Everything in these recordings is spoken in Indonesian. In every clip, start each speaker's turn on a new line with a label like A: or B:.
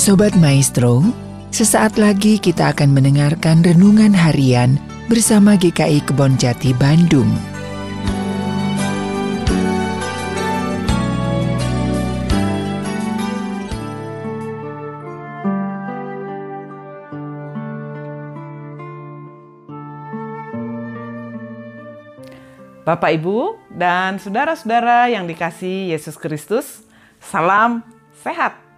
A: Sobat Maestro, sesaat lagi kita akan mendengarkan renungan harian bersama GKI Kebon Jati Bandung.
B: Bapak, Ibu, dan saudara-saudara yang dikasih Yesus Kristus, salam sehat.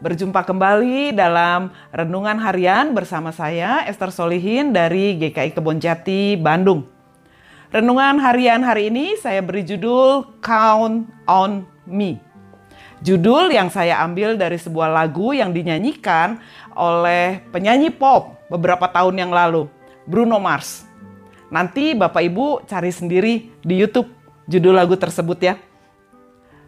B: Berjumpa kembali dalam renungan harian bersama saya Esther Solihin dari GKI Kebonjati Bandung. Renungan harian hari ini saya beri judul Count on Me. Judul yang saya ambil dari sebuah lagu yang dinyanyikan oleh penyanyi pop beberapa tahun yang lalu, Bruno Mars. Nanti Bapak Ibu cari sendiri di YouTube judul lagu tersebut ya.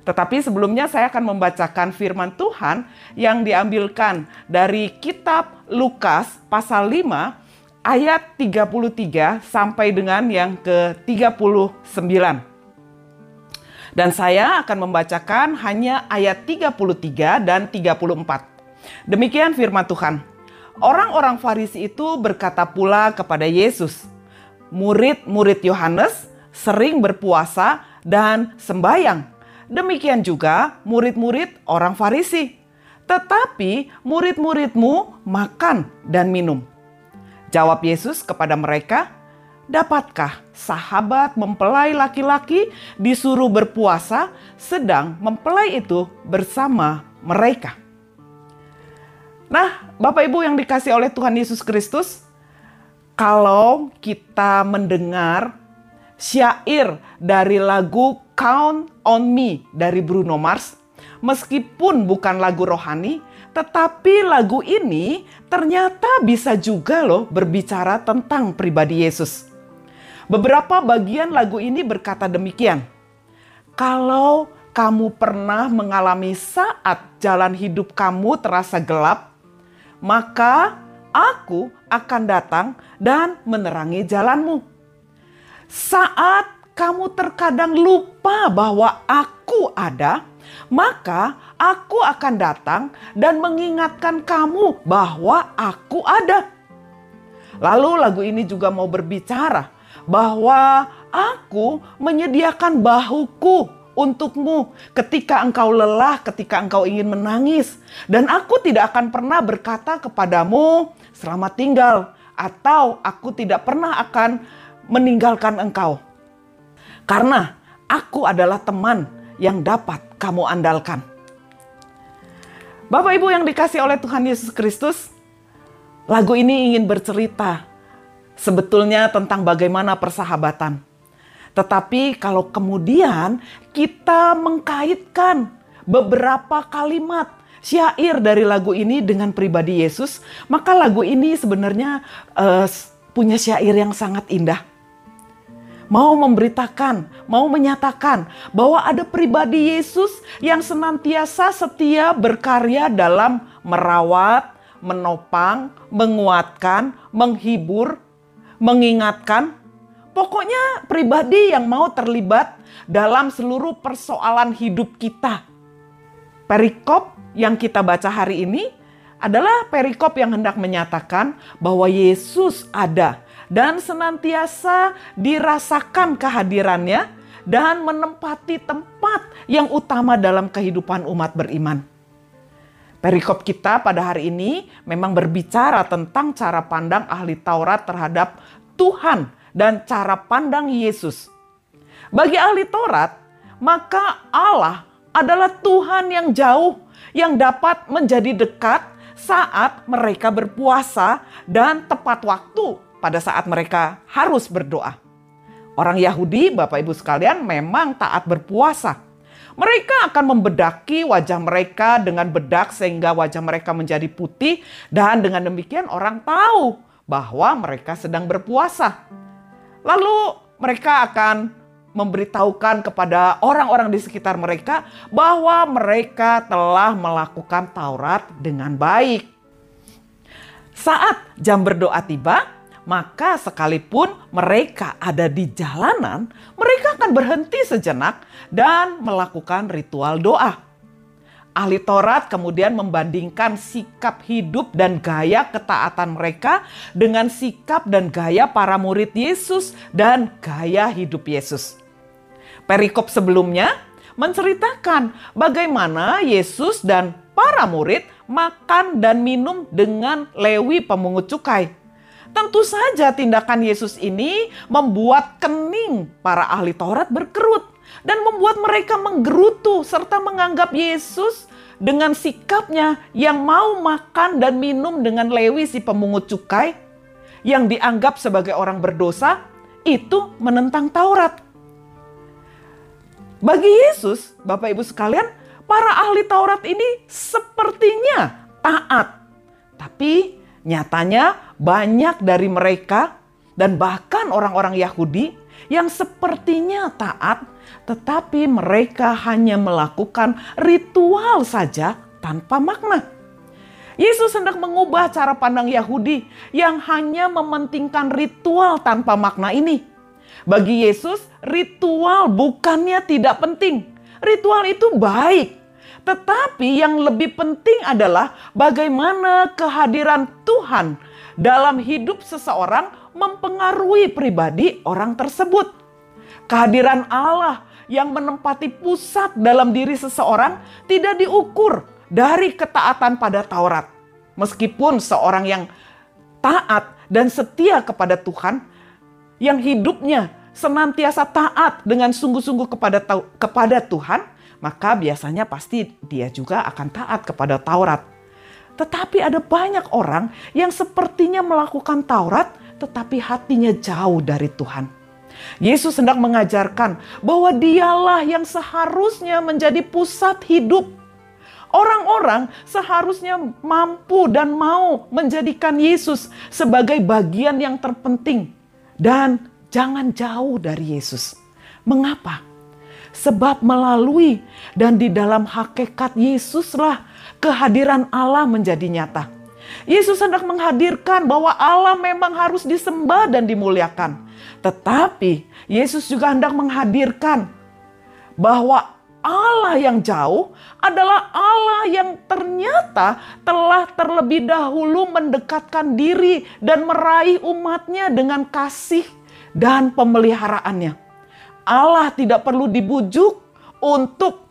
B: Tetapi sebelumnya saya akan membacakan firman Tuhan yang diambilkan dari kitab Lukas pasal 5 ayat 33 sampai dengan yang ke-39. Dan saya akan membacakan hanya ayat 33 dan 34. Demikian firman Tuhan. Orang-orang Farisi itu berkata pula kepada Yesus, murid-murid Yohanes sering berpuasa dan sembayang. Demikian juga murid-murid orang Farisi. Tetapi murid-muridmu makan dan minum. Jawab Yesus kepada mereka, Dapatkah sahabat mempelai laki-laki disuruh berpuasa sedang mempelai itu bersama mereka? Nah, Bapak Ibu yang dikasih oleh Tuhan Yesus Kristus, kalau kita mendengar syair dari lagu Count on Me dari Bruno Mars, meskipun bukan lagu rohani, tetapi lagu ini ternyata bisa juga loh berbicara tentang pribadi Yesus. Beberapa bagian lagu ini berkata demikian. Kalau kamu pernah mengalami saat jalan hidup kamu terasa gelap, maka aku akan datang dan menerangi jalanmu. Saat kamu terkadang lupa bahwa aku ada, maka aku akan datang dan mengingatkan kamu bahwa aku ada. Lalu lagu ini juga mau berbicara bahwa aku menyediakan bahuku untukmu ketika engkau lelah, ketika engkau ingin menangis. Dan aku tidak akan pernah berkata kepadamu, selamat tinggal, atau aku tidak pernah akan meninggalkan engkau. Karena aku adalah teman yang dapat kamu andalkan. Bapak Ibu yang dikasih oleh Tuhan Yesus Kristus, lagu ini ingin bercerita sebetulnya tentang bagaimana persahabatan. Tetapi kalau kemudian kita mengkaitkan beberapa kalimat syair dari lagu ini dengan pribadi Yesus, maka lagu ini sebenarnya uh, punya syair yang sangat indah. Mau memberitakan, mau menyatakan bahwa ada pribadi Yesus yang senantiasa setia berkarya dalam merawat, menopang, menguatkan, menghibur, mengingatkan, Pokoknya pribadi yang mau terlibat dalam seluruh persoalan hidup kita. Perikop yang kita baca hari ini adalah perikop yang hendak menyatakan bahwa Yesus ada dan senantiasa dirasakan kehadirannya dan menempati tempat yang utama dalam kehidupan umat beriman. Perikop kita pada hari ini memang berbicara tentang cara pandang ahli Taurat terhadap Tuhan dan cara pandang Yesus. Bagi ahli Taurat, maka Allah adalah Tuhan yang jauh yang dapat menjadi dekat saat mereka berpuasa dan tepat waktu pada saat mereka harus berdoa. Orang Yahudi, Bapak Ibu sekalian, memang taat berpuasa. Mereka akan membedaki wajah mereka dengan bedak sehingga wajah mereka menjadi putih dan dengan demikian orang tahu bahwa mereka sedang berpuasa. Lalu mereka akan memberitahukan kepada orang-orang di sekitar mereka bahwa mereka telah melakukan Taurat dengan baik. Saat jam berdoa tiba, maka sekalipun mereka ada di jalanan, mereka akan berhenti sejenak dan melakukan ritual doa. Ahli Taurat kemudian membandingkan sikap hidup dan gaya ketaatan mereka dengan sikap dan gaya para murid Yesus dan gaya hidup Yesus. Perikop sebelumnya menceritakan bagaimana Yesus dan para murid makan dan minum dengan Lewi pemungut cukai. Tentu saja tindakan Yesus ini membuat kening para ahli Taurat berkerut dan membuat mereka menggerutu serta menganggap Yesus dengan sikapnya yang mau makan dan minum dengan Lewi si pemungut cukai yang dianggap sebagai orang berdosa itu menentang Taurat. Bagi Yesus, Bapak Ibu sekalian, para ahli Taurat ini sepertinya taat. Tapi nyatanya banyak dari mereka dan bahkan orang-orang Yahudi yang sepertinya taat tetapi mereka hanya melakukan ritual saja tanpa makna. Yesus hendak mengubah cara pandang Yahudi yang hanya mementingkan ritual tanpa makna ini. Bagi Yesus, ritual bukannya tidak penting. Ritual itu baik, tetapi yang lebih penting adalah bagaimana kehadiran Tuhan dalam hidup seseorang mempengaruhi pribadi orang tersebut. Kehadiran Allah yang menempati pusat dalam diri seseorang tidak diukur dari ketaatan pada Taurat. Meskipun seorang yang taat dan setia kepada Tuhan, yang hidupnya senantiasa taat dengan sungguh-sungguh kepada kepada Tuhan, maka biasanya pasti dia juga akan taat kepada Taurat. Tetapi ada banyak orang yang sepertinya melakukan Taurat, tetapi hatinya jauh dari Tuhan. Yesus hendak mengajarkan bahwa dialah yang seharusnya menjadi pusat hidup. Orang-orang seharusnya mampu dan mau menjadikan Yesus sebagai bagian yang terpenting. Dan jangan jauh dari Yesus. Mengapa? Sebab melalui dan di dalam hakikat Yesuslah kehadiran Allah menjadi nyata. Yesus hendak menghadirkan bahwa Allah memang harus disembah dan dimuliakan. Tetapi Yesus juga hendak menghadirkan bahwa Allah yang jauh adalah Allah yang ternyata telah terlebih dahulu mendekatkan diri dan meraih umatnya dengan kasih dan pemeliharaannya. Allah tidak perlu dibujuk untuk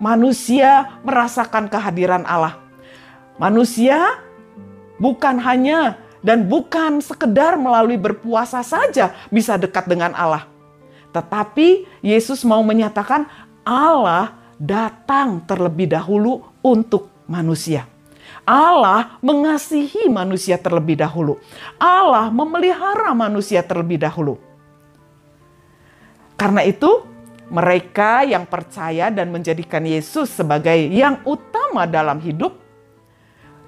B: manusia merasakan kehadiran Allah. Manusia bukan hanya dan bukan sekedar melalui berpuasa saja bisa dekat dengan Allah. Tetapi Yesus mau menyatakan Allah datang terlebih dahulu untuk manusia. Allah mengasihi manusia terlebih dahulu. Allah memelihara manusia terlebih dahulu. Karena itu, mereka yang percaya dan menjadikan Yesus sebagai yang utama dalam hidup,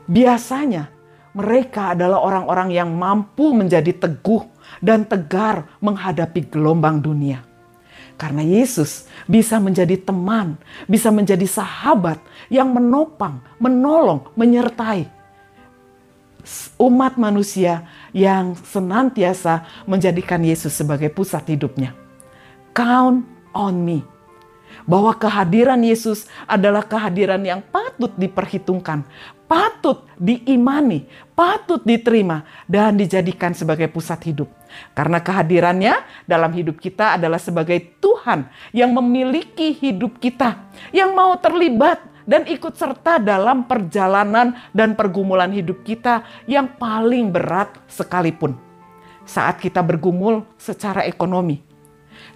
B: biasanya mereka adalah orang-orang yang mampu menjadi teguh dan tegar menghadapi gelombang dunia. Karena Yesus bisa menjadi teman, bisa menjadi sahabat yang menopang, menolong, menyertai umat manusia yang senantiasa menjadikan Yesus sebagai pusat hidupnya. Count on me bahwa kehadiran Yesus adalah kehadiran yang patut diperhitungkan, patut diimani, patut diterima, dan dijadikan sebagai pusat hidup. Karena kehadirannya dalam hidup kita adalah sebagai Tuhan yang memiliki hidup kita, yang mau terlibat dan ikut serta dalam perjalanan dan pergumulan hidup kita yang paling berat sekalipun. Saat kita bergumul secara ekonomi,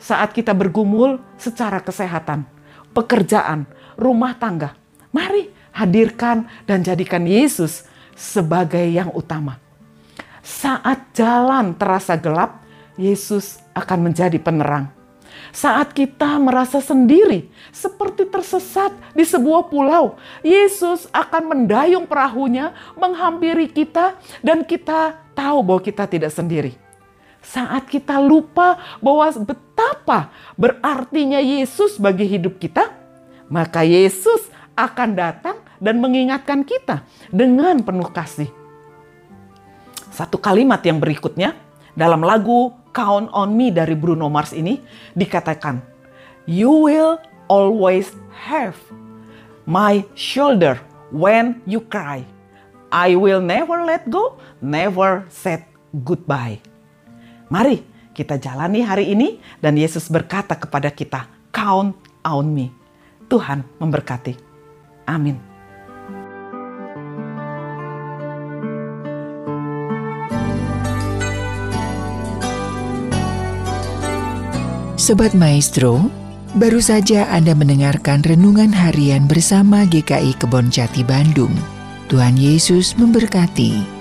B: saat kita bergumul secara kesehatan, pekerjaan, rumah tangga. Mari hadirkan dan jadikan Yesus sebagai yang utama. Saat jalan terasa gelap, Yesus akan menjadi penerang. Saat kita merasa sendiri, seperti tersesat di sebuah pulau, Yesus akan mendayung perahunya, menghampiri kita, dan kita tahu bahwa kita tidak sendiri saat kita lupa bahwa betapa berartinya Yesus bagi hidup kita, maka Yesus akan datang dan mengingatkan kita dengan penuh kasih. Satu kalimat yang berikutnya dalam lagu Count on Me dari Bruno Mars ini dikatakan, You will always have my shoulder when you cry. I will never let go, never say goodbye. Mari kita jalani hari ini dan Yesus berkata kepada kita, count on me. Tuhan memberkati. Amin.
A: Sobat Maestro, baru saja Anda mendengarkan renungan harian bersama GKI Kebon Jati Bandung. Tuhan Yesus memberkati.